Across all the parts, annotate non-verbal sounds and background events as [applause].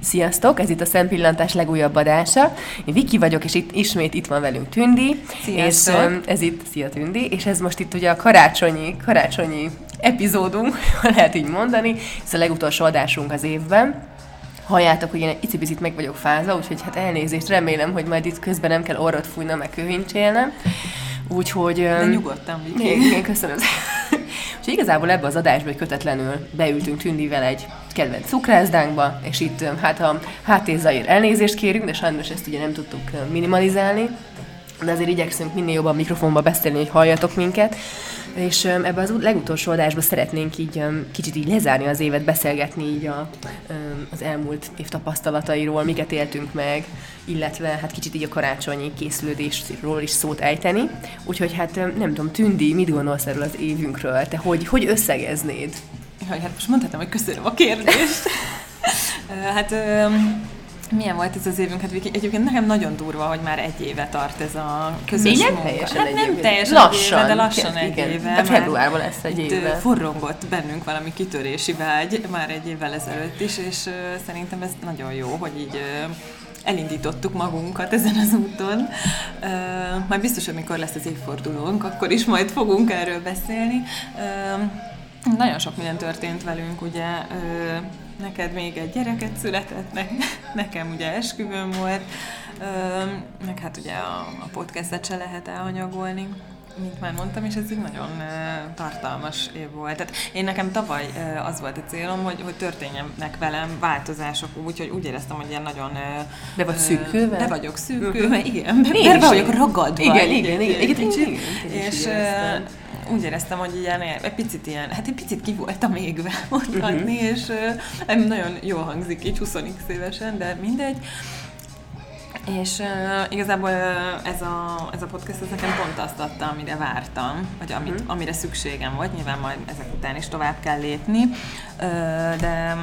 Sziasztok, ez itt a Szempillantás legújabb adása. Én Viki vagyok, és itt ismét itt van velünk Tündi. Sziasztok. És um, ez itt, szia Tündi, és ez most itt ugye a karácsonyi, karácsonyi epizódunk, [laughs] ha lehet így mondani. Ez a legutolsó adásunk az évben. Halljátok, hogy én egy icipicit meg vagyok fázva, úgyhogy hát elnézést, remélem, hogy majd itt közben nem kell orrot fújna, meg köhincsélnem. Úgyhogy... De um, nyugodtan, Viki. igen, köszönöm. Úgyhogy igazából ebbe az adásba kötetlenül beültünk Tündivel egy kedvenc cukrászdánkba, és itt hát a háttézaért elnézést kérünk, de sajnos ezt ugye nem tudtuk minimalizálni, de azért igyekszünk minél jobban mikrofonba beszélni, hogy halljatok minket. És öm, ebben az legutolsó adásban szeretnénk így kicsit így lezárni az évet, beszélgetni így a, az elmúlt év tapasztalatairól, miket éltünk meg, illetve hát kicsit így a karácsonyi készülődésről is szót ejteni. Úgyhogy hát nem tudom, Tündi, mit gondolsz erről az évünkről? Te hogy, hogy összegeznéd? Jaj, hát most mondhatom, hogy köszönöm a kérdést. [laughs] Hát öm, milyen volt ez az évünk? Hát Viki, egyébként nekem nagyon durva, hogy már egy éve tart ez a közös Még munka. teljesen hát nem teljesen Lassan, egy éve, de lassan ke- egy igen. éve. De februárban lesz egy éve. Forrongott bennünk valami kitörési vágy már egy évvel ezelőtt is, és szerintem ez nagyon jó, hogy így elindítottuk magunkat ezen az úton. Majd biztos, hogy mikor lesz az évfordulónk, akkor is majd fogunk erről beszélni. Nagyon sok minden történt velünk, ugye neked még egy gyereket született, ne, nekem ugye esküvőm volt, meg hát ugye a, a podcastet se lehet elhanyagolni mint már mondtam, és ez egy nagyon ö, tartalmas év volt. Tehát én nekem tavaly ö, az volt a célom, hogy, hogy történjenek velem változások úgy, hogy úgy éreztem, hogy ilyen nagyon... ö, Be vagy szűkülve? Be vagyok szűkülve, igen. Be, be vagyok ragadva. Igen, igen, igen, igen, kicsit. igen, igen, én is És így ö, éreztem. Úgy éreztem, hogy ilyen, egy picit ilyen, hát egy picit ki voltam égve [laughs] mondhatni, és ö, nagyon jól hangzik így 20 évesen, de mindegy. És uh, igazából uh, ez, a, ez a podcast ez nekem pont azt adta, amire vártam, vagy amit, Mhm. amire szükségem volt. Nyilván majd ezek után is tovább kell lépni, uh, de,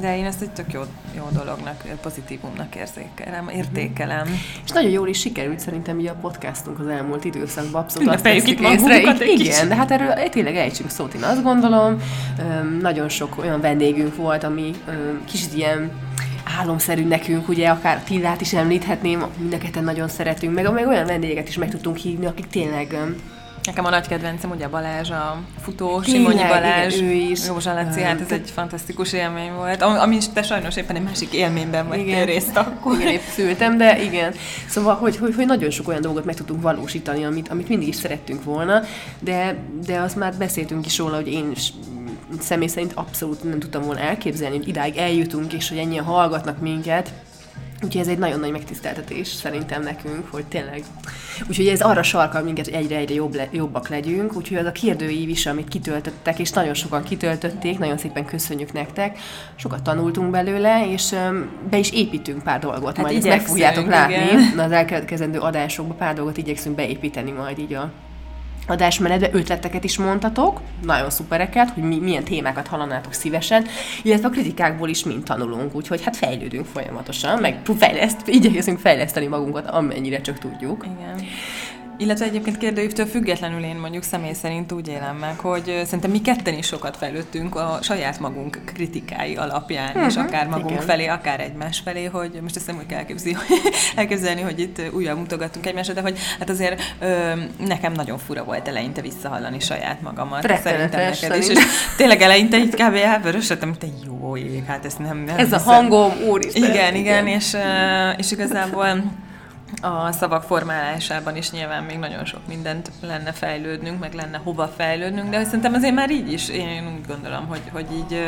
de én ezt egy tök jó, jó dolognak, pozitívumnak érzékelem, értékelem. És nagyon jól is sikerült szerintem így a podcastunk az elmúlt időszakban. Abszolút azt itt észre. egy Igen, kicsit. de hát erről tényleg ejtsünk szót, én azt gondolom. Nagyon sok olyan vendégünk volt, ami kicsit ilyen álomszerű nekünk, ugye akár Tillát is említhetném, mind a ketten nagyon szeretünk, meg, meg olyan vendégeket is meg tudtunk hívni, akik tényleg Nekem a nagy kedvencem ugye Balázs, a futó, Tényleg, Simonyi Balázs, igen, ő is. Józsa Laci, Öm, hát ez egy fantasztikus élmény volt, ami, ami te sajnos éppen egy másik élményben vettél részt akkor. Igen, épp szültem, de igen. Szóval, hogy, hogy, hogy nagyon sok olyan dolgot meg tudtunk valósítani, amit, amit mindig is szerettünk volna, de, de azt már beszéltünk is róla, hogy én is személy szerint abszolút nem tudtam volna elképzelni, hogy idáig eljutunk, és hogy ennyien hallgatnak minket. Úgyhogy ez egy nagyon nagy megtiszteltetés szerintem nekünk, hogy tényleg. Úgyhogy ez arra sarkal minket, hogy egyre-egyre jobb le, jobbak legyünk. Úgyhogy az a kérdőív is, amit kitöltöttek, és nagyon sokan kitöltötték, nagyon szépen köszönjük nektek. Sokat tanultunk belőle, és be is építünk pár dolgot. Hát majd ezt meg fogjátok látni. igen. Az elkövetkezendő adásokban pár dolgot igyekszünk beépíteni majd így a adásmenetbe ötleteket is mondtatok, nagyon szupereket, hogy mi, milyen témákat hallanátok szívesen, illetve a kritikákból is mind tanulunk, úgyhogy hát fejlődünk folyamatosan, meg fejleszt, igyekezünk fejleszteni magunkat, amennyire csak tudjuk. Igen. Illetve egyébként kérdőívtől függetlenül én mondjuk személy szerint úgy élem meg, hogy szerintem mi ketten is sokat fejlődtünk a saját magunk kritikái alapján, uh-huh, és akár magunk igen. felé, akár egymás felé, hogy most ezt nem úgy kell elképzelni, [laughs] elképzelni, hogy itt újra mutogatunk egymásra, de hogy hát azért ö, nekem nagyon fura volt eleinte visszahallani saját magamat. Rettenetes, Szerintem neked is. És [laughs] tényleg eleinte így kb. elvörösödtem, hogy te jó ég, hát ezt nem, nem Ez a hiszem. hangom, úristen! Igen, igen, és, ö, és igazából a szavak formálásában is nyilván még nagyon sok mindent lenne fejlődnünk, meg lenne hova fejlődnünk, de szerintem azért már így is, én úgy gondolom, hogy, hogy így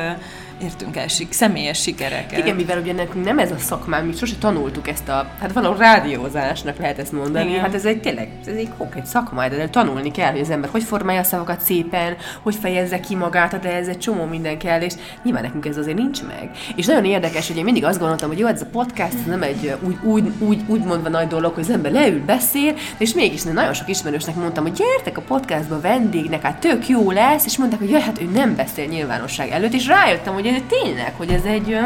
értünk el sik, személyes sikereket. Igen, mivel ugye nekünk nem ez a szakmám, mi sose tanultuk ezt a, hát valahol rádiózásnak lehet ezt mondani, Igen. hát ez egy tényleg, ez egy konkrét szakma, de tanulni kell, hogy az ember hogy formálja a szavakat szépen, hogy fejezze ki magát, de ez egy csomó minden kell, és nyilván nekünk ez azért nincs meg. És nagyon érdekes, hogy én mindig azt gondoltam, hogy jó, ez a podcast ez nem egy úgy, úgy, úgy, úgy mondva nagy dolog, hogy az ember leül, beszél, és mégis nagyon sok ismerősnek mondtam, hogy gyertek a podcastba vendégnek, hát tök jó lesz, és mondták, hogy jaj, hát ő nem beszél nyilvánosság előtt, és rájöttem, hogy ez tényleg, hogy ez egy,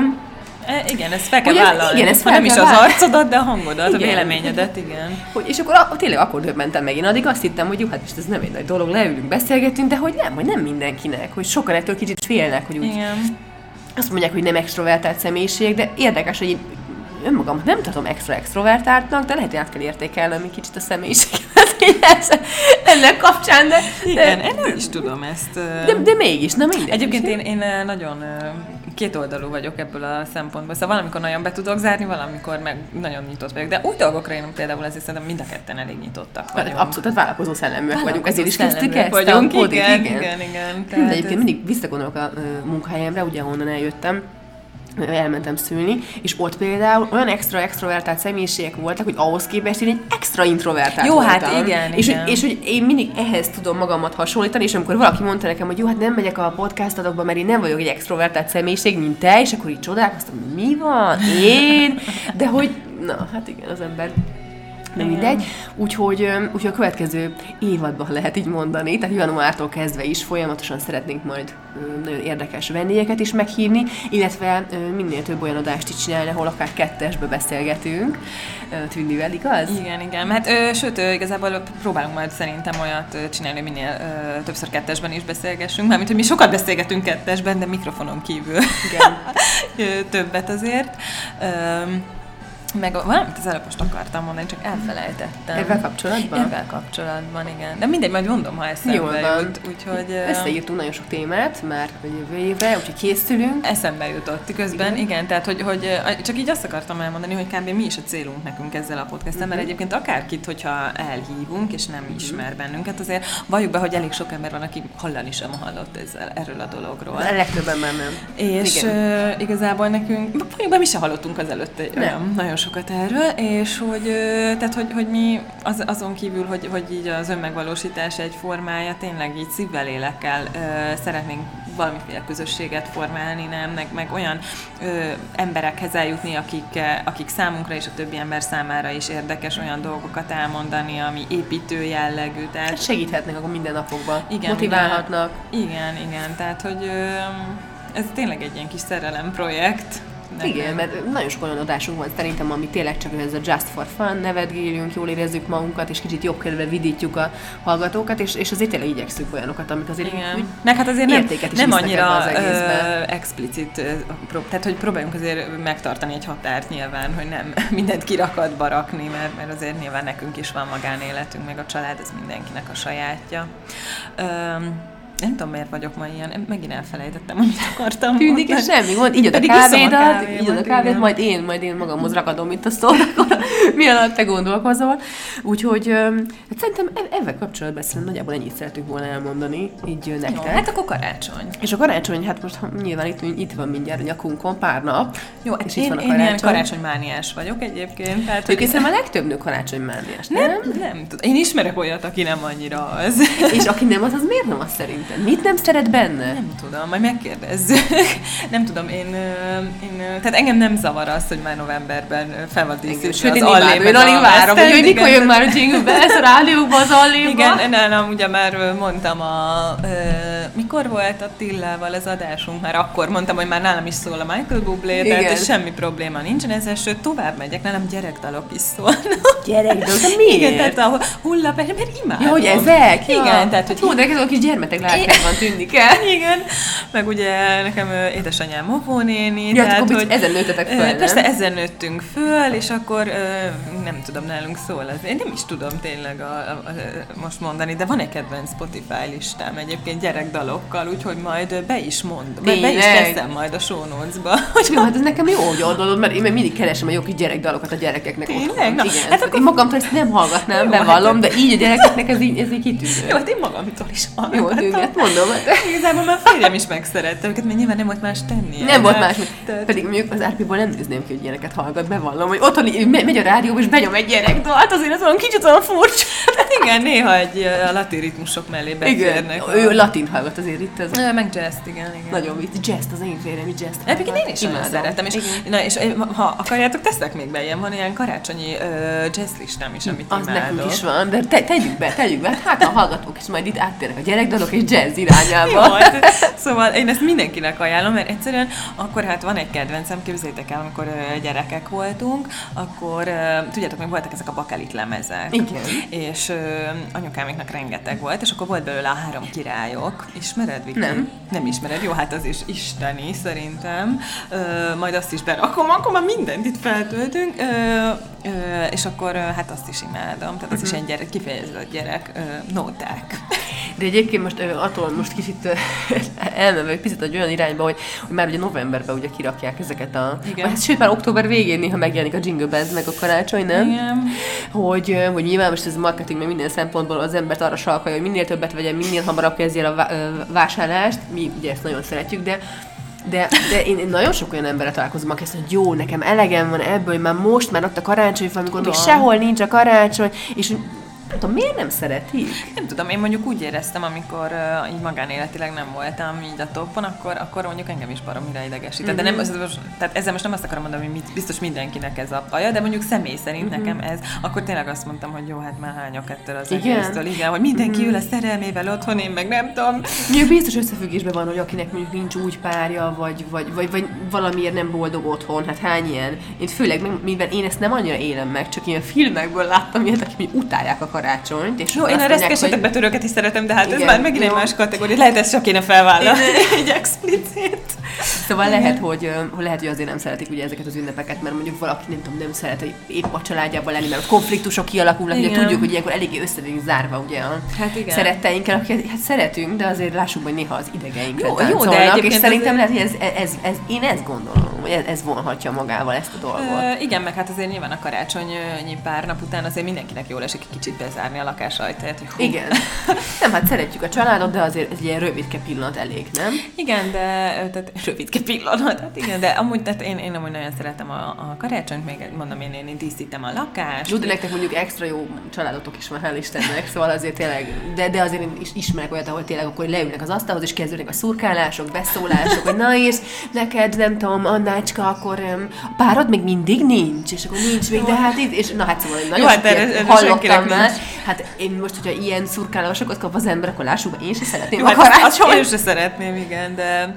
E, igen, ez fel kell Hogy ez- vállalni. igen, ez fel nem is az arcodat, de a hangodat, a Igen. véleményedet, igen. Hogy, és akkor a, tényleg akkor döbbentem meg. Én addig azt hittem, hogy jó, hát most ez nem egy nagy dolog, leülünk, beszélgetünk, de hogy nem, hogy nem mindenkinek, hogy sokan ettől kicsit félnek, hogy úgy Igen. azt mondják, hogy nem extrovertált személyiség, de érdekes, hogy én önmagam nem tudom extra extrovertáltnak, de lehet, hogy át kell értékelnem egy kicsit a személyiséget [laughs] ennek kapcsán, de... Igen, én nem is tudom ezt. De, de mégis, nem mindegy. Egyébként én, én nagyon kétoldalú vagyok ebből a szempontból. Szóval valamikor nagyon be tudok zárni, valamikor meg nagyon nyitott vagyok. De úgy dolgokra én például ezért szerintem mind a ketten elég nyitottak vagyunk. Abszolút, tehát vállalkozó szelleműek vagyunk, ezért is kezdtük ezt vagyunk, igen, igen, igen, igen. De egyébként ez... mindig visszagondolok a munkahelyemre, ugye ahonnan eljöttem, elmentem szülni, és ott például olyan extra extrovertált személyiségek voltak, hogy ahhoz képest én egy extra introvertált Jó, voltam. hát igen, és, igen. Hogy, és hogy én mindig ehhez tudom magamat hasonlítani, és amikor valaki mondta nekem, hogy jó, hát nem megyek a podcastadokba, mert én nem vagyok egy extrovertált személyiség, mint te, és akkor így csodálkoztam, mi van, én, de hogy, na, hát igen, az ember nem mindegy. Úgyhogy, úgyhogy a következő évadban lehet így mondani, tehát januártól kezdve is folyamatosan szeretnénk majd nagyon érdekes vendégeket is meghívni, illetve minél több olyan adást is csinálni, ahol akár kettesbe beszélgetünk. Tündivel, igaz? Igen, igen. Hát, ö, sőt, ö, igazából próbálunk majd szerintem olyat ö, csinálni, minél ö, többször kettesben is beszélgessünk, mármint, hogy mi sokat beszélgetünk kettesben, de mikrofonon kívül Igen. [laughs] többet azért. Ö, meg valamit az előbb most akartam mondani, csak elfelejtettem. Ezzel kapcsolatban? Ezzel kapcsolatban, igen. De mindegy, majd mondom, ha eszembe Jól jut. Úgyhogy, Összeírtunk nagyon sok témát már a jövő évre, úgyhogy készülünk. Eszembe jutott közben, igen, igen tehát hogy, hogy csak így azt akartam elmondani, hogy kb. mi is a célunk nekünk ezzel a podcasttel, uh-huh. mert mhm. egyébként akárkit, hogyha elhívunk, és nem uh-huh. ismer bennünket, azért valljuk be, hogy elég sok ember van, aki hallani sem hallott ezzel, erről a dologról. A legtöbben már nem. És uh, igazából nekünk, valljuk be, mi sem hallottunk az előtte nem. nagyon sokat erről, és hogy, tehát, hogy, hogy mi az, azon kívül, hogy, hogy így az önmegvalósítás egy formája, tényleg így szívvel, lélekkel ö, szeretnénk valamiféle közösséget formálni, nem, meg, meg olyan ö, emberekhez eljutni, akik, akik számunkra és a többi ember számára is érdekes olyan dolgokat elmondani, ami építő jellegű. Tehát hát segíthetnek akkor minden napokban, igen, motiválhatnak. Igen, igen, igen tehát hogy ö, ez tényleg egy ilyen kis szerelem projekt, nem, Igen, nem. mert nagyon sok olyan adásunk van szerintem, ami tényleg csak ez a Just for Fun, nevetgélünk, jól érezzük magunkat, és kicsit jobb kedve vidítjuk a hallgatókat, és, és azért tényleg igyekszünk olyanokat, amik azért Igen. Úgy, Meg hát azért nem, nem annyira az ö, explicit, ö, tehát hogy próbáljunk azért megtartani egy határt nyilván, hogy nem [laughs] mindent kirakatba rakni, mert, mert azért nyilván nekünk is van magánéletünk, meg a család, ez mindenkinek a sajátja. Ö, nem tudom, miért vagyok ma ilyen, megint elfelejtettem, amit akartam Tűnik, és semmi gond, így a kávédat, így a kávét, majd én, majd én magamhoz ragadom itt a szót, akkor mi alatt te gondolkozol. Úgyhogy hát szerintem ezzel kapcsolatban szerintem nagyjából ennyit szeretünk volna elmondani, így nektek. Jó, hát akkor karácsony. És a karácsony, hát most nyilván itt, itt van mindjárt a nyakunkon pár nap. Jó, és én, itt van a karácsony. én ilyen karácsonymániás vagyok egyébként. Tehát, hogy hiszem a legtöbb nő karácsonymániás, nem? Nem, nem. Én ismerek olyat, aki nem annyira az. És aki nem az, az miért nem az szerint? Szerintem. Mit nem szeret benne? Nem tudom, majd megkérdezzük. [laughs] nem tudom, én, én, tehát engem nem zavar az, hogy már novemberben fel van díszítve az Allé, én alig várom, hogy, hogy mikor jön már a jingle ez a az Alléba. Igen, nem, ugye már mondtam a, mikor volt a Tillával az adásunk, már akkor mondtam, hogy már nálam is szól a Michael Bublé, Igen. tehát semmi probléma nincsen ezzel, sőt tovább megyek, nálam gyerekdalok is szólnak. Gyerekdalok? De miért? Igen, tehát a hullap, mert imádom. Ja, hogy ezek? Igen, ja. tehát hogy... Hú, de ezek a kis gyermetek van tűnni kell. [laughs] Igen, meg ugye nekem édesanyám óvónéni. Ja, tehát, hogy ezen nőttetek föl, Persze, ezen nőttünk föl, és akkor nem tudom, nálunk szól az. Én nem is tudom tényleg a, a, a, most mondani, de van egy kedvenc Spotify listám egyébként gyerekdalokkal, úgyhogy majd be is mond, be, be is teszem majd a show notes-ba. [laughs] Hogy jó, hát ez nekem jó, hogy oldalod, mert én mindig keresem a jó kis gyerekdalokat a gyerekeknek Tényleg? otthon. Na, Igen, hát akkor... én magamtól ezt nem hallgatnám, jó, bevallom, hát... de így a gyerekeknek ez így, ez így kitűnő. Jó, hát én magamtól is hallgatom. Jó, hát mondom. Hát. [laughs] Igazából már férjem is megszerette őket, mert nyilván nem volt más tenni. Nem volt más. Tehát... Pedig mondjuk az árpiból nem nézném ki, hogy ilyeneket hallgat, bevallom, hogy otthon megy a rádió, és benyom egy gyerek hát azért ez olyan kicsit olyan furcsa. Hát igen, néha egy a latin ritmusok mellé beférnek. Igen, ő latin hallgat azért itt. Ez meg jazz igen, igen. Nagyon vicc. Jazz, az én férjem, jazz. Egyébként én is nagyon szeretem. És, na, és ha akarjátok, teszek még be ilyen, van ilyen karácsonyi uh, jazz listám is, amit Az imádok. nekünk is van, de te, tegyük be, tegyük be. Hát a hallgatók is majd itt áttérnek a gyerekdalok és jazz irányába. Jó, hát, szóval én ezt mindenkinek ajánlom, mert egyszerűen akkor hát van egy kedvencem, képzeljétek el, amikor gyerekek voltunk, akkor tudjátok, még voltak ezek a bakelit lemezek. Igen. És anyukáméknak rengeteg volt, és akkor volt belőle a három királyok. Ismered, Viki? Nem. Nem ismered? Jó, hát az is isteni, szerintem. Ö, majd azt is berakom, akkor már mindent itt feltöltünk. Ö, ö, és akkor hát azt is imádom. Tehát az uh-huh. is egy gyerek, kifejezett gyerek. Ö, nóták. De egyébként most ö, attól most kicsit [laughs] elmenve egy picit egy olyan irányba, hogy, hogy már ugye novemberben ugye kirakják ezeket a... Igen. Hát, sőt, már október végén néha megjelenik a Jingle Bells meg a karácsony, nem? Igen. Hogy, hogy nyilván most ez marketing, meg minden szempontból az embert arra salkalja, hogy minél többet vegyen, minél hamarabb kezdje el a vásárlást. Mi ugye ezt nagyon szeretjük, de de, de én, én nagyon sok olyan emberre találkozom, aki azt mondja, hogy jó, nekem elegem van ebből, hogy már most, már ott a karácsony, amikor még sehol nincs a karácsony, és tudom, miért nem szeretik? Nem tudom, én mondjuk úgy éreztem, amikor uh, így magánéletileg nem voltam így a toppon, akkor, akkor mondjuk engem is baromira idegesít. Mm-hmm. De nem, az, tehát ezzel most nem azt akarom mondani, hogy mit, biztos mindenkinek ez a baja, de mondjuk személy szerint mm-hmm. nekem ez, akkor tényleg azt mondtam, hogy jó, hát már hányok ettől az igen? egésztől, igen, hogy mindenki mm-hmm. ül a szerelmével otthon, én meg nem tudom. Ja, biztos összefüggésben van, hogy akinek mondjuk nincs úgy párja, vagy, vagy, vagy, vagy valamiért nem boldog otthon, hát hány ilyen. Én főleg, mivel én ezt nem annyira élem meg, csak ilyen filmekből láttam ilyet, akik utálják a karácsonyt. És jó, én a reszkesetek hogy... betörőket is szeretem, de hát igen, ez már megint egy más kategória. Lehet, ezt csak kéne felvállalni. egy [laughs] explicit. Szóval lehet hogy, lehet, hogy azért nem szeretik ugye ezeket az ünnepeket, mert mondjuk valaki nem tudom, nem szeret épp a családjával lenni, mert konfliktusok kialakulnak, ugye tudjuk, hogy ilyenkor eléggé össze zárva ugye a hát igen. szeretteinkkel, akiket hát szeretünk, de azért lássuk, hogy néha az idegeinkre jó, jó, de és szerintem azért... lehet, hogy ez, ez, ez, én ezt gondolom, hogy ez, ez vonhatja magával ezt a dolgot. Ö, igen, meg hát azért nyilván a karácsonyi pár nap után azért mindenkinek jól esik kicsit bezárni a lakás ajtaját. Hogy Igen. nem, hát szeretjük a családot, de azért egy ilyen rövidke pillanat elég, nem? Igen, de tehát rövidke pillanat, hát igen, de amúgy tehát én, én amúgy nagyon szeretem a, a karácsonyt, még mondom, én, én, én díszítem a lakást. Jó, de nektek mondjuk extra jó családotok is van, hál' Istennek, szóval azért tényleg, de, de azért én is ismerek olyat, ahol tényleg akkor leülnek az asztalhoz, és kezdődnek a szurkálások, beszólások, hogy na és neked, nem tudom, Annácska, akkor um, a párod még mindig nincs, és akkor nincs még, de hát itt, és na hát szóval nagyon Jó, hát erre, hallottam már. Hát én most, hogyha ilyen szurkálásokat kap az ember, akkor lássuk, én sem szeretném Jó, a hát karácsony. Én sem szeretném, igen, de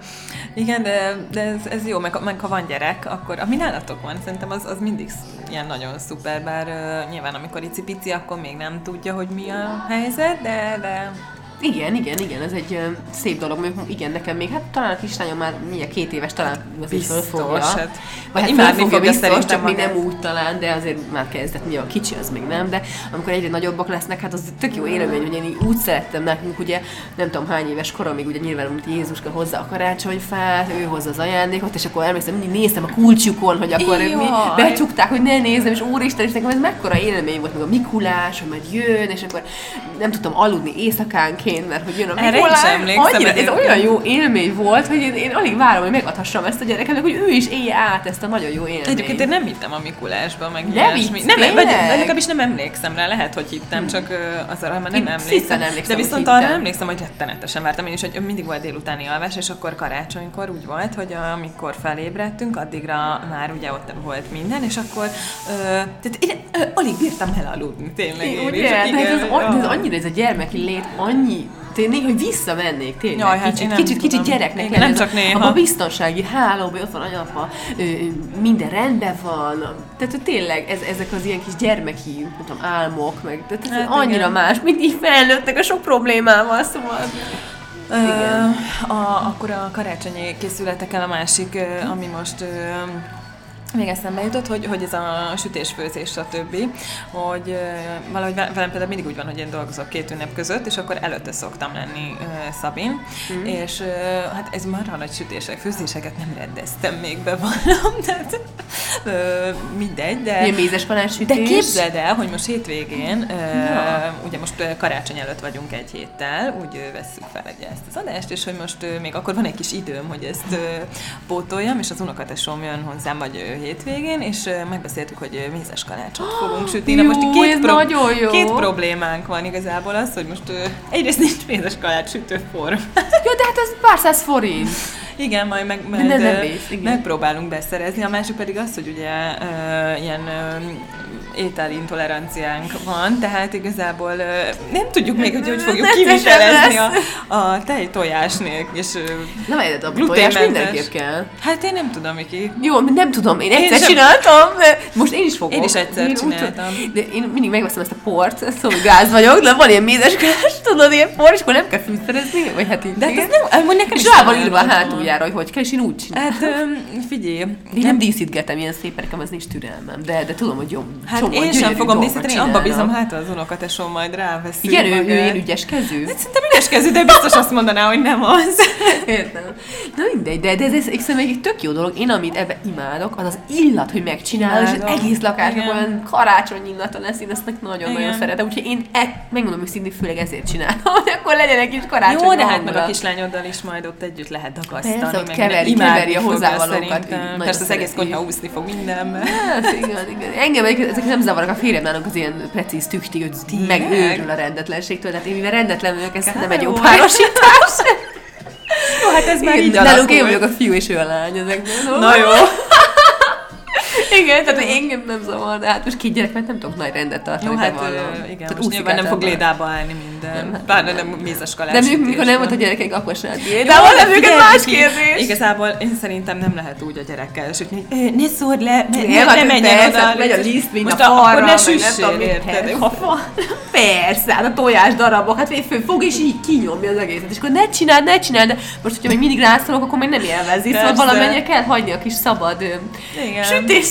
igen, de, de ez, ez jó, meg, meg ha van gyerek, akkor ami nálatok van, szerintem az, az mindig ilyen nagyon szuper, bár uh, nyilván amikor icipici, akkor még nem tudja, hogy mi a helyzet, de, de igen, igen, igen, ez egy uh, szép dolog. Mondjuk, igen, nekem még, hát talán a kislányom már mindjárt két éves, talán az is fölfogja. Hát, vagy hát fölfogja biztos, csak még nem úgy talán, de azért már kezdett, a kicsi, az még nem, de amikor egyre nagyobbak lesznek, hát az tök jó élmény, hogy én úgy szerettem nekünk, ugye nem tudom hány éves koromig, ugye nyilván, hogy Jézuska hozza a karácsonyfát, ő hozza az ajándékot, és akkor emlékszem, mindig néztem a kulcsukon, hogy akkor Jaj. mi becsukták, hogy ne nézem, és úristen, és nekem ez mekkora élmény volt, meg a Mikulás, hogy majd jön, és akkor nem tudtam aludni éjszakánként, én, mert hogy jön a Mikulás. Annyira, ez olyan jó élmény volt, hogy én, én alig várom, hogy megadhassam ezt a gyerekemnek, hogy ő is élje át ezt a nagyon jó élményt. Egyébként én nem hittem a Mikulásba, meg nem ilyesmi. Nem, vagy, legalábbis nem emlékszem rá, lehet, hogy hittem, csak az arra már nem emlékszem. emlékszem. De viszont arra emlékszem, hogy rettenetesen vártam én is, hogy mindig volt délutáni alvás, és akkor karácsonykor úgy volt, hogy amikor felébredtünk, addigra már ugye ott volt minden, és akkor ö, tehát én ö, alig bírtam elaludni, tényleg. Én, ugye, is, igen, ez, az, ez annyira ez a gyermeki lét, annyi tényleg, hogy visszamennék tényleg. Jaj, hát kicsit, kicsit, kicsit gyereknek Igen, nem csak néha. A biztonsági hálóban ott van anyapa, minden rendben van. Tehát tényleg ez, ezek az ilyen kis gyermeki nem tudom, álmok, meg tehát ez hát annyira igen. más, mint így felnőttek a sok problémával, szóval... Igen. A, akkor a karácsonyi készületekkel a másik, ami most még eszembe jutott, hogy, hogy ez a sütés-főzés, stb. Hogy valahogy velem például mindig úgy van, hogy én dolgozok két ünnep között, és akkor előtte szoktam lenni uh, Szabin, mm. és uh, hát ez már nagy sütések, főzéseket nem rendeztem még bevallom, [laughs] tehát uh, mindegy, de... Ilyen mézes sütés. De képzeld el, hogy most hétvégén, uh, ugye most uh, karácsony előtt vagyunk egy héttel, úgy uh, vesszük fel egy ezt az adást, és hogy most uh, még akkor van egy kis időm, hogy ezt uh, pótoljam, és az unokatesom jön hozzám, vagy hétvégén, és megbeszéltük, hogy mézes kalácsot [gasps] fogunk sütni. Na most két, pro- nagyon jó. két problémánk van igazából az, hogy most egyrészt nincs mézes kalács sütőform. [laughs] jó, de hát ez pár száz forint. Igen, majd meg, meg, de vész, igen. megpróbálunk beszerezni. A másik pedig az, hogy ugye uh, ilyen uh, ételintoleranciánk van, tehát igazából nem tudjuk még, hogy hogy fogjuk kivitelezni a, a tej tojásnél, és Nem egyedet, a tojás mindenképp kell. hát én nem tudom, Miki. Jó, nem tudom, én egyszer sem. csináltam, most én is fogok. Én is egyszer úgy tudom- csináltam. De én mindig megveszem ezt a port, szóval gáz vagyok, de van ilyen mézes gáz, tudod, ilyen por, és akkor nem kell fűszerezni, vagy hát így. De hát ez nem, amúgy nekem is rá van írva a hátuljára, hogy hogy kell, és én úgy csinálom. Hát figyelj, Én nem díszítgetem ilyen szépen, nekem az nincs türelmem, de, de tudom, hogy jó. Hát csomó én sem fogom díszíteni, abba bízom, hát az unokatesom majd ráveszi. Igen, ő, ő ilyen ügyes kezű. Hát szerintem ügyes kezű, de biztos azt mondaná, hogy nem az. [laughs] Értem. Na mindegy, de, de ez, ez, ez egy tök jó dolog. Én, amit ebbe imádok, az az illat, hogy megcsinálod, és az egész lakásnak olyan karácsony illata lesz, én ezt nagyon-nagyon szeretem. Úgyhogy én e, megmondom őszintén, főleg ezért csinálom, [laughs] hogy akkor legyen egy kis karácsony Jó, de hát meg a kislányoddal is majd ott együtt lehet dagasztani. Persze, ott keveri- keveri a hozzávalókat, szerintem. Persze az egész konyha úszni fog mindenben. Hát, igen, igen. Engem ezek nem zavarnak a férjem nálunk az ilyen precíz tükti, hogy megőrül a rendetlenségtől. Tehát én mivel rendetlen vagyok, ez nem egy jó párosítás. Jó, hát ez már így nálunk én alakul. vagyok a fiú és ő a lány ezekből. Na jó. Igen, tehát engem nem zavar, de hát most két gyerek, nem tudok nagy rendet tartani. Jó, hát bevallom. igen, Tehát most nyilván nem fog lédába állni minden. Pláne nem mézes De kalás. mondjuk, mikor nem volt a gyerekek, akkor sem. De de őket figyelj, más kérdés. Igazából én szerintem nem lehet úgy a gyerekkel sütni, hogy "Ö, ne szórd le, ne, Nem, hát menjen oda. megy a liszt, mint a akkor ne nem süssél, érted? [laughs] Persze. Hát a tojás darabok, hát föl fog és így kinyomja az egészet. És akkor ne csináld, ne csináld, de most, hogyha még mindig rászolok, akkor meg nem élvezi. Szóval valamennyire kell hagyni a kis szabad ö,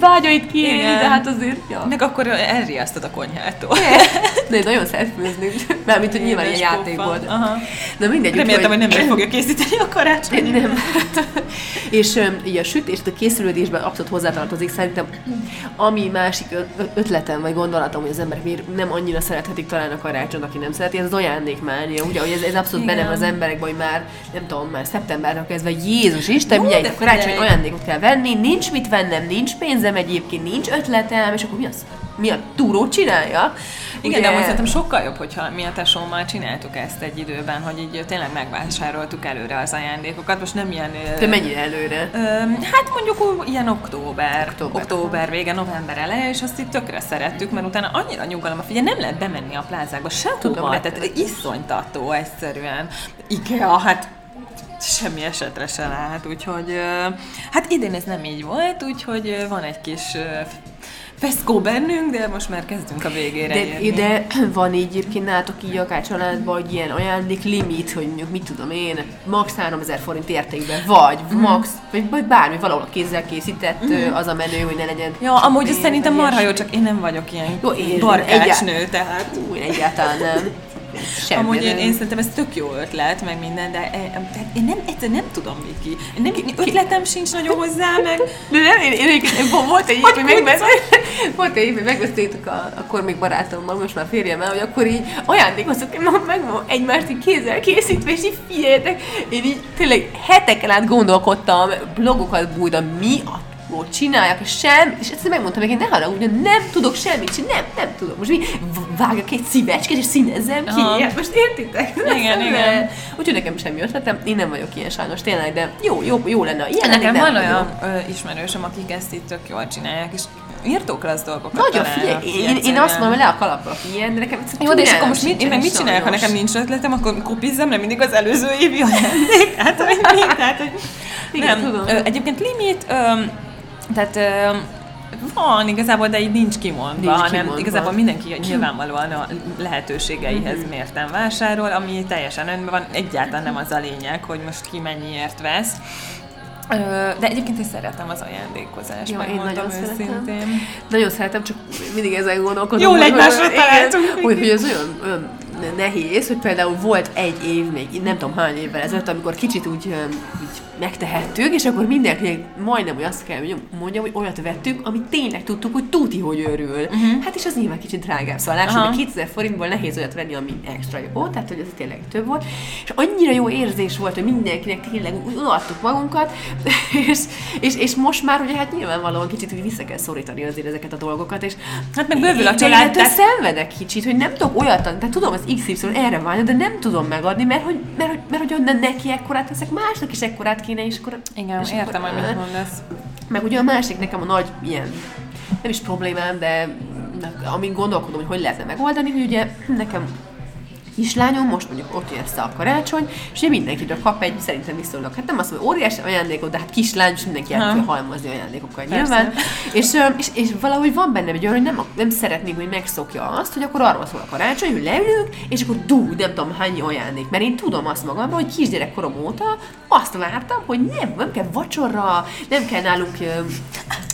vágyait kiélni, de hát azért, ja. Meg akkor elriasztod a konyhától. De én nagyon szeret főzni, mármint, hogy nyilván ilyen pofa. Aha. Na mindegy, Reméltem, hogy nem meg fogja készíteni a karácsony. Nem. és um, így a sütés, a készülődésben abszolút hozzátartozik szerintem, ami másik ötletem vagy gondolatom, hogy az emberek miért nem annyira szerethetik talán a karácsonyt, aki nem szereti, ez az ajándékmánia, ugye, hogy ez, ez abszolút benne az emberekben, hogy már, nem tudom, már szeptembertől kezdve Jézus Isten, mindjárt a karácsony ajándékot kell venni, nincs mit vennem, nincs pénzem egyébként, nincs ötletem, és akkor mi az? Mi a túrót csinálja? Igen, Ugye- de most szerintem sokkal jobb, hogyha mi a tesómmal csináltuk ezt egy időben, hogy így tényleg megvásároltuk előre az ajándékokat. Most nem ilyen... Te mennyire előre? Ö, hát mondjuk ilyen október, Október. október, vége, november eleje, és azt itt tökre szerettük, mert utána annyira nyugalom, figyelj, nem lehet bemenni a plázákba Tudom, sehova, tehát rettenetes. iszonytató egyszerűen. Ikea, hát semmi esetre se lehet, úgyhogy hát idén ez nem így volt, úgyhogy van egy kis feszkó bennünk, de most már kezdünk a végére De, érni. de [clears throat] van így egyébként nálatok így akár családban, hogy ilyen ajándék limit, hogy mondjuk mit tudom én, max 3000 forint értékben, vagy Mhm. max, vagy, vagy bármi, valahol kézzel készített ö, az a menő, hogy ne legyen. Ja, amúgy ez szerintem marha jó, csak én nem vagyok ilyen Jó, én- barkácsnő, egyá- tehát Ú, én egyáltalán nem. Semmi. Amúgy én, én szerintem ez tök jó ötlet, meg minden, de e- tehát én nem, egyszerűen nem tudom, Viki. Én Nem, ötletem sincs nagyon hozzá, meg De nem, én, én, én, én volt egy év, Hogy megbeszéltük, [laughs] volt egy év, hogy megbeszéltük a, akkor még barátommal, most már férjemmel, hogy akkor így ajándékoztuk, meg, meg egymást így kézzel készítve, és így figyeljetek, én így tényleg heteken át gondolkodtam, blogokat bújtam, mi a túrót csináljak, és sem, és ezt megmondtam neki, ne haragudj, nem tudok semmit csinálni, nem, nem tudok. Most mi vágjak egy szívecskét, és színezzem ki. Aha. Hát most értitek? Igen, [laughs] Nem. igen. Úgyhogy nekem semmi ötletem, én nem vagyok ilyen sajnos, tényleg, de jó, jó, jó lenne. Ilyen Nekem van vagyok. olyan ö, ismerősöm, akik ezt itt tök jól csinálják, és írtóklassz dolgokat Nagyon figyelj, én, én azt mondom, le a kalapra ilyen, de nekem egyszerűen Jó, de és akkor most mit, én meg mit csinálják, ha nekem nincs ötletem, akkor kopizzam le mindig az előző évi ajándék. Hát, hogy mi? Tehát, hogy Igen, nem. tudom. Egyébként limit, tehát van igazából, de így nincs kimondva, Nincs hanem kimondva. igazából mindenki nyilvánvalóan a lehetőségeihez Mhm. mérten vásárol, ami teljesen önben van, egyáltalán nem az a lényeg, hogy most ki mennyiért vesz. De egyébként én szeretem az ajándékozást, Jó, én nagyon szeretem. őszintén. Nagyon szeretem, csak mindig ezen gondolkodom. Jól hogy- egymásra találtunk. Hogy, hogy ez olyan, olyan nehéz, hogy például volt egy év még, nem tudom hány évvel ezelőtt, amikor kicsit úgy, úgy megtehettük, és akkor mindenki majdnem, hogy azt kell mondjam, hogy olyat vettük, amit tényleg tudtuk, hogy tuti, hogy örül. Uh-huh. Hát és az nyilván kicsit drágább. Szóval lássuk, hogy 2000 forintból nehéz olyat venni, ami extra jó, tehát hogy ez tényleg több volt. És annyira jó érzés volt, hogy mindenkinek tényleg odaadtuk magunkat, [laughs] és, és, és, most már ugye hát nyilvánvalóan kicsit úgy vissza kell szorítani azért ezeket a dolgokat, és Hát meg bővül a család, tehát- szenvedek kicsit, hogy nem tudok olyat tehát tudom, az XY erre vágyna, de nem tudom megadni, mert hogy, mert, hogy, mert hogy onnan neki ekkorát veszek, másnak is ekkorát kéne, és akkor... Igen, és értem, akkor, hogy mit mondasz. Meg ugye a másik nekem a nagy ilyen nem is problémám, de amíg gondolkodom, hogy hogy lehetne megoldani, hogy ugye nekem kislányom, most mondjuk ott jön a karácsony, és ugye mindenkitől kap egy, szerintem viszonylag, hát nem azt mondom, óriási ajándékot, de hát kislány, és mindenki el tudja halmozni ajándékokkal nyilván. És, és, és, valahogy van bennem egy olyan, hogy nem, nem szeretnék, hogy megszokja azt, hogy akkor arról szól a karácsony, hogy leülünk, és akkor dú, nem tudom hány ajándék. Mert én tudom azt magamról, hogy kisgyerekkorom óta azt vártam, hogy nem, nem kell vacsorra, nem kell nálunk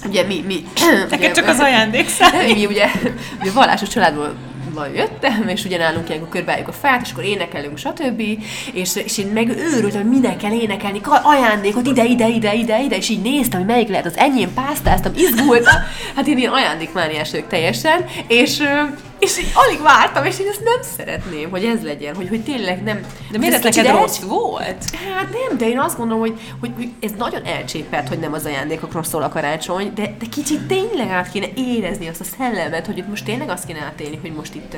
ugye mi, mi Neked csak az ajándék számít. [laughs] Mi ugye, ugye vallásos családból van jöttem, és ugye nálunk ilyenkor körbeálljuk a fát, és akkor énekelünk, stb. És, és én meg őrültem, hogy minden kell énekelni, ajándékot ide, ide, ide, ide, ide, és így néztem, hogy melyik lehet az enyém, pásztáztam, izgultam. Hát én ilyen ajándékmániás vagyok teljesen, és és így alig vártam, és én ezt nem szeretném, hogy ez legyen, hogy, hogy tényleg nem... De miért ez neked rossz volt? Hát nem, de én azt gondolom, hogy, hogy, hogy ez nagyon elcsépelt, hogy nem az ajándékokról szól a karácsony, de, de kicsit tényleg át kéne érezni azt a szellemet, hogy itt most tényleg azt kéne átélni, hogy most itt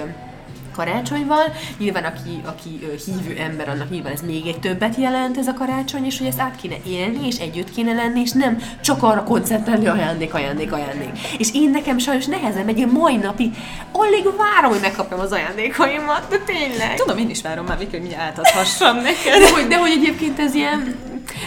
karácsony van. Nyilván aki, aki hívő ember, annak nyilván ez még egy többet jelent ez a karácsony, és hogy ezt át kéne élni, és együtt kéne lenni, és nem csak arra koncentrálni, ajándék, ajándék, ajándék. És én nekem sajnos nehezen megy, én mai napig alig várom, hogy megkapjam az ajándékaimat, de tényleg. Tudom, én is várom már, mikor hogy átadhassam [laughs] neked. De hogy, de hogy egyébként ez ilyen,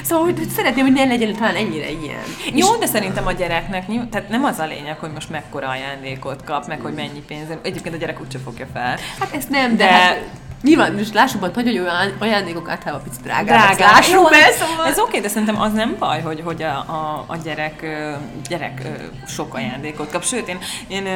Szóval, hogy szeretném, hogy ne legyen talán ennyire ilyen. Jó, de szerintem a gyereknek, tehát nem az a lényeg, hogy most mekkora ajándékot kap, meg hogy mennyi pénz. Egyébként a gyerek úgyse fogja fel. Hát ezt nem, de, de hát, Nyilván, most lássuk hogy hogy olyan ajándékok általában picit drágábbak. Drágá. Lássuk be, szóval... Ez oké, okay, de szerintem az nem baj, hogy, hogy a, a, a gyerek, gyerek sok ajándékot kap. Sőt, én, én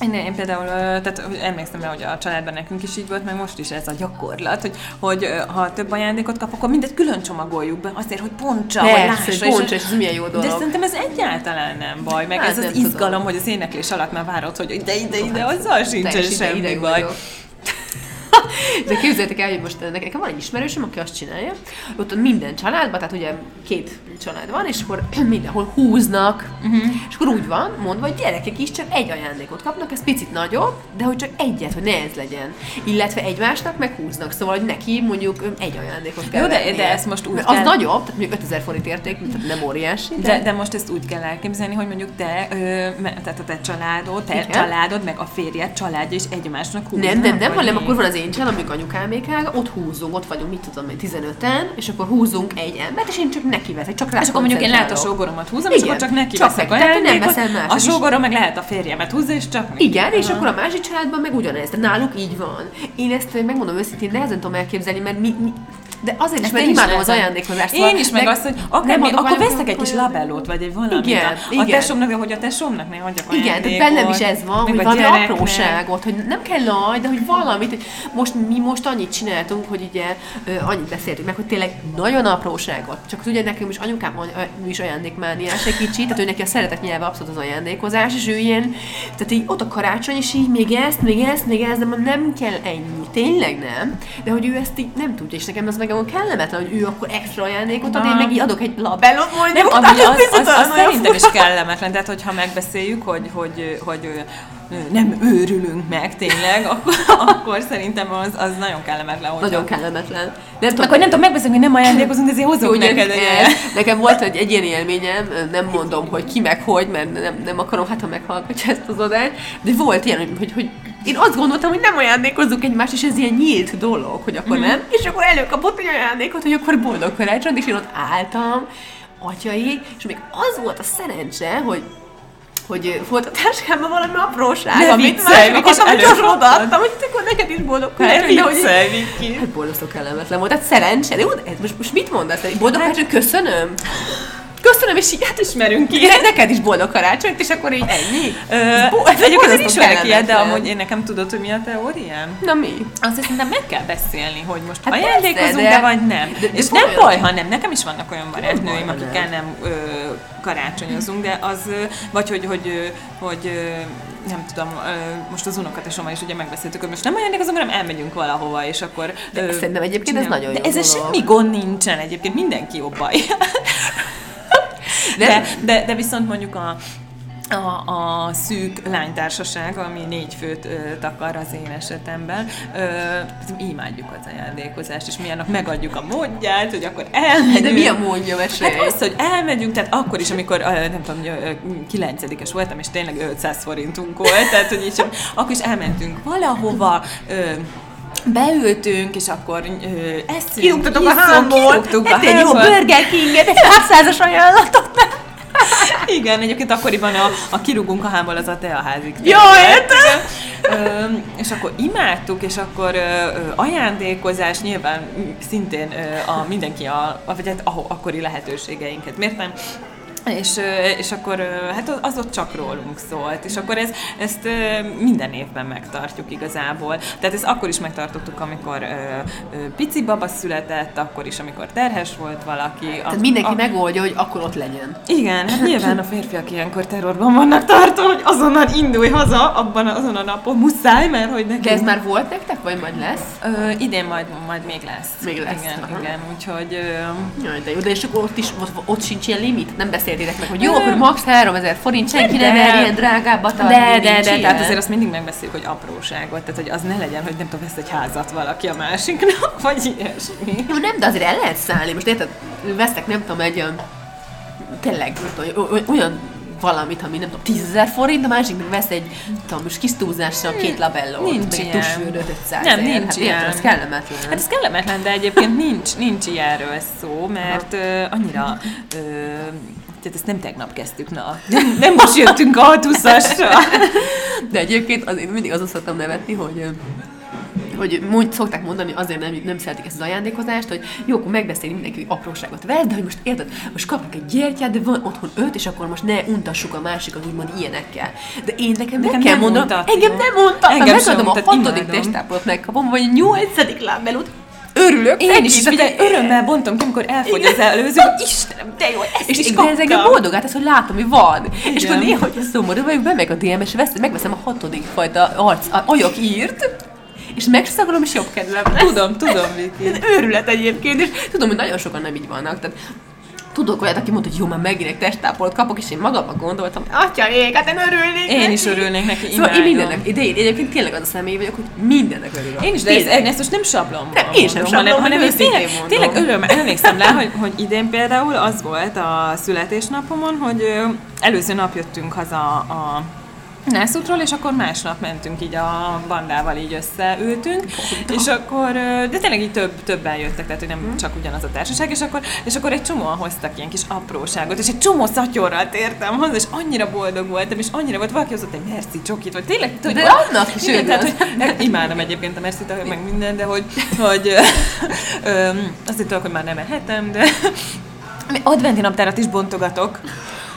én, én például, tehát emlékszem rá, hogy a családban nekünk is így volt, meg most is ez a gyakorlat, hogy, hogy ha több ajándékot kap, akkor mindet külön csomagoljuk be, azért, hogy pontsa, Persze, hogy lássa. Hogy pontsa, és ez milyen jó dolog. De szerintem ez egyáltalán nem baj, meg hát ez az izgalom, tudom. hogy az éneklés alatt már várod, hogy ide, ide, ide, azzal sincsen semmi ide baj. Vagyok. De képzeljétek el, hogy most nekem van egy ismerősöm, aki azt csinálja, ott minden családban, tehát ugye két család van, és akkor [clears throat] mindenhol húznak, uh-huh. és akkor úgy van mondva, hogy gyerekek is csak egy ajándékot kapnak, ez picit nagyobb, de hogy csak egyet, hogy ne ez legyen. Illetve egymásnak meg húznak, szóval hogy neki mondjuk egy ajándékot kell Jó, de, de ezt most úgy Az kell... nagyobb, tehát mondjuk 5000 forint érték, tehát nem óriási. De... de, de most ezt úgy kell elképzelni, hogy mondjuk te, ö, tehát a te családod, te Igen. családod, meg a férjed családja is egymásnak húznak. Nem, nem, nem, hanem akkor van az én családom, amik anyukámékál, ott húzunk, ott vagyunk, mit tudom, 15-en, és akkor húzunk egy embert, és én csak neki veszek, csak rá És akkor mondjuk én lehet a sógoromat húzom, Igen, és akkor csak neki csak veszek meg, nem veszem más. A sógorom meg lehet a férjemet húzni, és csak neki. Igen, és akkor a másik családban meg ugyanez, de náluk így van. Én ezt megmondom őszintén, nehezen tudom elképzelni, mert mi, mi de azért is, mert imádom az ajándékozást. Én is, meg, azt, hogy akár még, akkor veszek egy kis labellót, vagy egy valamit. Igen, a, igen. tesómnak, hogy a tesómnak ne hagyjak Igen, de bennem is ez van, hogy valami apróságot, hogy nem kell nagy, de hogy valamit, hogy most mi most annyit csináltunk, hogy ugye annyit beszéltünk meg, hogy tényleg nagyon apróságot. Csak ugye nekem is anyukám is ajándékmániás egy kicsit, tehát ő neki a szeretet nyelve abszolút az ajándékozás, és ő ilyen, tehát így ott a karácsony, és így még ezt, még ezt, még ezt, de nem kell ennyi, tényleg nem. De hogy ő ezt így nem tudja, és nekem az meg nekem kellemetlen, hogy ő akkor extra ajándékot ad, én meg így adok egy labellot mondjuk. Nem, ami az, az, az, az szerintem is kellemetlen, tehát hogyha megbeszéljük, hogy, hogy, hogy, hogy nem őrülünk meg tényleg, [laughs] akkor, akkor szerintem az, az nagyon kellemetlen. Hogyha... Nagyon kellemetlen. Nem tudom, akkor nem tudom megbeszélni, hogy nem ajándékozunk, de azért hozunk neked egy Nekem volt egy, egy ilyen élményem, nem mondom, hogy ki meg hogy, mert nem, nem akarom, hát ha meghallgatja ezt az adást, de volt ilyen, hogy, hogy én azt gondoltam, hogy nem ajándékozzuk egymást, és ez ilyen nyílt dolog, hogy akkor mm. nem. És akkor előkapott egy ajándékot, hogy akkor boldog karácsony, és én ott álltam, atyai, és még az volt a szerencse, hogy hogy volt a táskámban valami apróság, ne amit viccelj, már akartam, hogy gyorsan odaadtam, hogy akkor neked is boldog karácsony. Ne viccelj, Viki. Hát boldog kellemetlen volt, tehát szerencse. De most, most mit mondasz? Boldog hát, karácsony, köszönöm köszönöm, és így hát ismerünk ki. Ne, neked is boldog karácsonyt, és akkor így ennyi. ez egyébként én ismerek ilyet, de amúgy én nekem tudod, hogy mi a teóriám? Na mi? Azt szerintem meg kell beszélni, hogy most hát ajándékozunk, de, de, vagy nem. De, de és nem baj, ha nem. Nekem is vannak olyan barátnőim, akikkel nem ö, karácsonyozunk, de az, vagy hogy, hogy, hogy nem tudom, most az unokatesommal is ugye megbeszéltük, hogy most nem ajándékozunk, hanem elmegyünk valahova, és akkor... De szerintem egyébként csinál. ez nagyon jó De ezzel semmi gond nincsen egyébként, mindenki jobb baj. De, de, de, viszont mondjuk a, a, a szűk lánytársaság, ami négy főt ö, takar az én esetemben. Ö, imádjuk az ajándékozást, és mi annak megadjuk a módját, hogy akkor elmegyünk. De mi a módja, mesélj? Hát az, hogy elmegyünk, tehát akkor is, amikor, ö, nem tudom, kilencedikes voltam, és tényleg 500 forintunk volt, tehát hogy így, akkor is elmentünk valahova, ö, beültünk, és akkor ö, eszünk, Kirúgtatok a hámból, a hát egy jó. Burger King-et, egy 600-as ajánlatot. Igen, egyébként akkoriban a, a kirúgunk a hámból az a teaházik. Jó, értem! És akkor imádtuk, és akkor ö, ajándékozás nyilván szintén ö, a mindenki a, a vagy hát a, akkori lehetőségeinket mértem. És, és akkor hát az ott csak rólunk szólt, és akkor ez, ezt minden évben megtartjuk igazából. Tehát ezt akkor is megtartottuk, amikor pici baba született, akkor is, amikor terhes volt valaki. Tehát mindenki megoldja, hogy akkor ott legyen. Igen, hát nyilván a férfiak ilyenkor terrorban vannak tartva, hogy azonnal indulj haza, abban azon a napon muszáj, mert hogy neki... De ez már volt nektek, vagy majd lesz? Ö, idén majd, majd még lesz. Még lesz, Igen, aha. igen, úgyhogy... Ö, Jaj, de jó, de és akkor ott is, ott, ott sincs ilyen limit? Nem meg, hogy jó, akkor max 3000 forint, senki nem De. mer ilyen drágábbat adni, de, de, de, ilyen. tehát azért azt mindig megbeszéljük, hogy apróságot, tehát hogy az ne legyen, hogy nem tudom, vesz egy házat valaki a másiknak, [laughs] vagy ilyesmi. Jó, nem, de azért el lehet szállni. Most érted, vesztek, nem tudom, egy olyan, tényleg, tudom, olyan valamit, ami nem tudom, 10 ezer forint, a másik meg vesz egy, tudom, most kis túlzással két labellót, Nincs meg egy ilyen. tusfürdőt 500 Nem, nincs hát ilyen. Az kellemetlen. Hát ez kellemetlen, de egyébként nincs, nincs ilyenről szó, mert ö, annyira... Ö, tehát ezt nem tegnap kezdtük, na. [laughs] Nem, most jöttünk a 620-asra. De egyébként az, én mindig azon szoktam nevetni, hogy hogy úgy szokták mondani, azért nem, nem szeretik ezt az ajándékozást, hogy jó, akkor megbeszéli mindenki, hogy apróságot vesz, de hogy most érted, most kapok egy gyertyát, de van otthon öt, és akkor most ne untassuk a másikat úgymond ilyenekkel. De én nekem, Nekem kell mondanom, engem nem untat, Engem sem megadom a hatodik imádom. testápolót megkapom, vagy a nyolcadik lábbelút, örülök Én neki, is, és tehát figyelj, örömmel bontom ki, amikor elfogy az előző, hogy Istenem, de jó, ezt és is de ez engem kaptam. boldogát tesz, hogy látom, hogy van. És Igen. akkor néha, hogyha szomorú vagyok, bemegyek a DM-es, vesz, megveszem a hatodik fajta arc, a ajok írt, és megszagorom, és jobb kedvem lesz. Tudom, tudom, Viki. Ez őrület egyébként, és tudom, hogy nagyon sokan nem így vannak. Tehát tudok olyat, aki mondta, hogy jó, már megint egy testtápolt kapok, és én magamban gondoltam, atya ég, hát én örülnék Én neki. is örülnék neki, Szóval én imádom. mindennek, de én egyébként tényleg az a személy vagyok, hogy mindennek örülök. Én is, de Tényleg. én ezt most nem sablomban Nem, én sem mondom, sablomban, hanem, hanem tényleg, tényleg öröm, emlékszem rá, hogy, hogy idén például az volt a születésnapomon, hogy előző nap jöttünk haza a Nászútról, és akkor másnap mentünk így a bandával így összeültünk, és akkor, de tényleg így több, többen jöttek, tehát hogy nem csak ugyanaz a társaság, és akkor, és akkor egy csomóan hoztak ilyen kis apróságot, és egy csomó szatyorral tértem haza, és annyira boldog voltam, és annyira volt, valaki hozott egy merci csokit, vagy tényleg, hogy De annak is igen, tehát, hogy imádom egyébként a merci meg minden, de hogy, hogy azt hittem, hogy már nem ehetem, de adventi naptárat is bontogatok.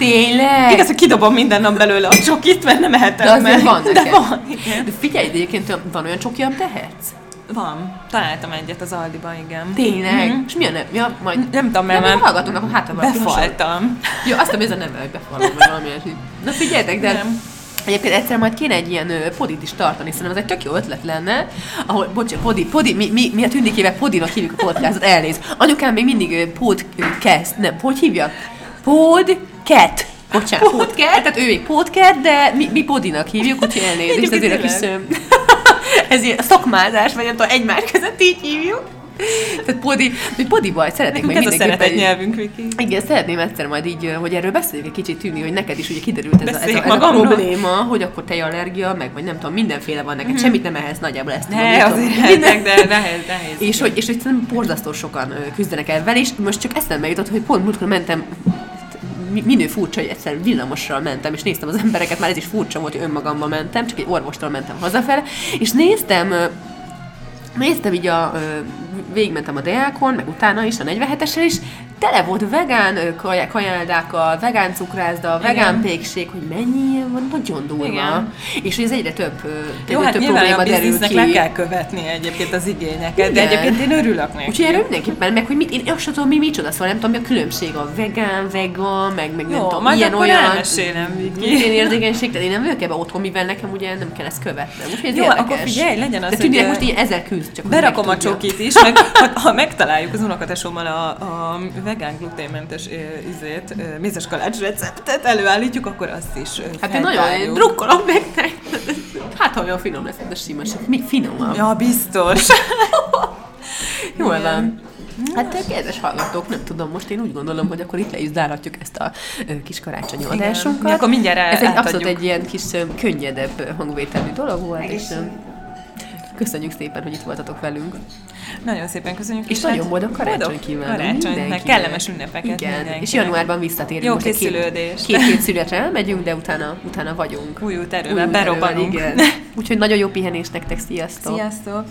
Tényleg? Igaz, hogy kidobom minden nap belőle a csokit, mert nem ehetem de meg. van De neked. van, igen. De figyelj, de egyébként van olyan csoki, amit tehetsz? Van. Találtam egyet az Aldiban, igen. Tényleg? Mhm. És mi a neve? Ja, majd... Nem tudom, mert nem már hallgatunk, akkor hát ha valaki hasonló. befaltam. Jó, azt tudom, ez a neve, hogy befalom, vagy valami ilyesmi. Na figyeljetek, de Nem. Egyébként egyszer majd kéne egy ilyen podit is tartani, szerintem ez egy tök jó ötlet lenne, ahol, bocsánat, podi, podi, mi, mi, mi a tündikével podinak hívjuk a podcastot, elnéz. Anyukám még mindig podcast, nem, hogy hívja? Podcast. Bocsánat, podcast, tehát ő még podcast, de mi, mi podinak hívjuk, úgyhogy [laughs] elnézést, ezért a kis, [laughs] ez ilyen szakmázás, vagy nem tudom, egymás között így hívjuk. Tehát podi, mi podival szeretnék Nekünk meg ez a mindenképpen egy- nyelvünk, Viki. igen, szeretném egyszer majd így, hogy erről beszéljünk egy kicsit tűnni, hogy neked is ugye kiderült ez, a, ez, a, ez a probléma, hogy akkor tejallergia, meg vagy nem tudom, mindenféle van neked, semmit nem ehhez nagyjából ezt tudom. Ne, azért lehetek, de nehéz, nehéz. És hogy, és hogy szerintem borzasztó sokan küzdenek el vele, és most csak eszembe jutott, hogy pont múltkor mentem minő furcsa, hogy egyszer villamossal mentem, és néztem az embereket, már ez is furcsa volt, hogy önmagammal mentem, csak egy orvostól mentem hazafele, és néztem, néztem így a, végigmentem a Deákon, meg utána is, a 47-essel is, tele volt vegán ö, kaj- kajáldákkal, vegán cukrászda, vegán pékség, hogy mennyi ilyen van, nagyon durva. Igen. És hogy ez egyre több, Jó, egyre hát több nyilván a probléma derül ki. le kell követni egyébként az igényeket, de Igen. egyébként én örülök neki. Úgyhogy erről mindenképpen, meg hogy mit, én azt sem tudom, mi micsoda, szóval nem tudom, mi a különbség a vegán, vegan, meg, meg nem Jó, tudom, majd ilyen olyan. elmesélem. Ilyen érzékenység, tehát én nem vagyok ebbe otthon, mivel nekem ugye nem kell ezt követnem. Úgyhogy ez Jó, érdekes. akkor figyelj, legyen az, De ö, most így ezzel küzd, csak Berakom a csokit is, meg ha, ha megtaláljuk az unokatesommal a, a vegán gluténmentes izét, mézes kalács receptet előállítjuk, akkor azt is Hát én nagyon drukkolom nektek. Hát, ha olyan finom lesz, de sima, csak még finomabb. Ja, biztos. [laughs] Jól van. Hát te kedves hallgatók, nem tudom, most én úgy gondolom, hogy akkor itt le is zárhatjuk ezt a kis karácsonyi Igen. adásunkat. Akkor mindjárt el- Ez egy abszolút egy ilyen kis könnyedebb hangvételű dolog volt, és ö, köszönjük szépen, hogy itt voltatok velünk. Nagyon szépen köszönjük. És nagyon boldog karácsony boldog kívánunk Karácsony, meg mindenkinek. kellemes ünnepeket Igen, mindenkinek. és januárban visszatérünk. Jó készülődés. Két-két születre elmegyünk, de utána, utána vagyunk. Új út erővel berobbanunk. [laughs] Úgyhogy nagyon jó pihenés nektek, sziasztok! Sziasztok!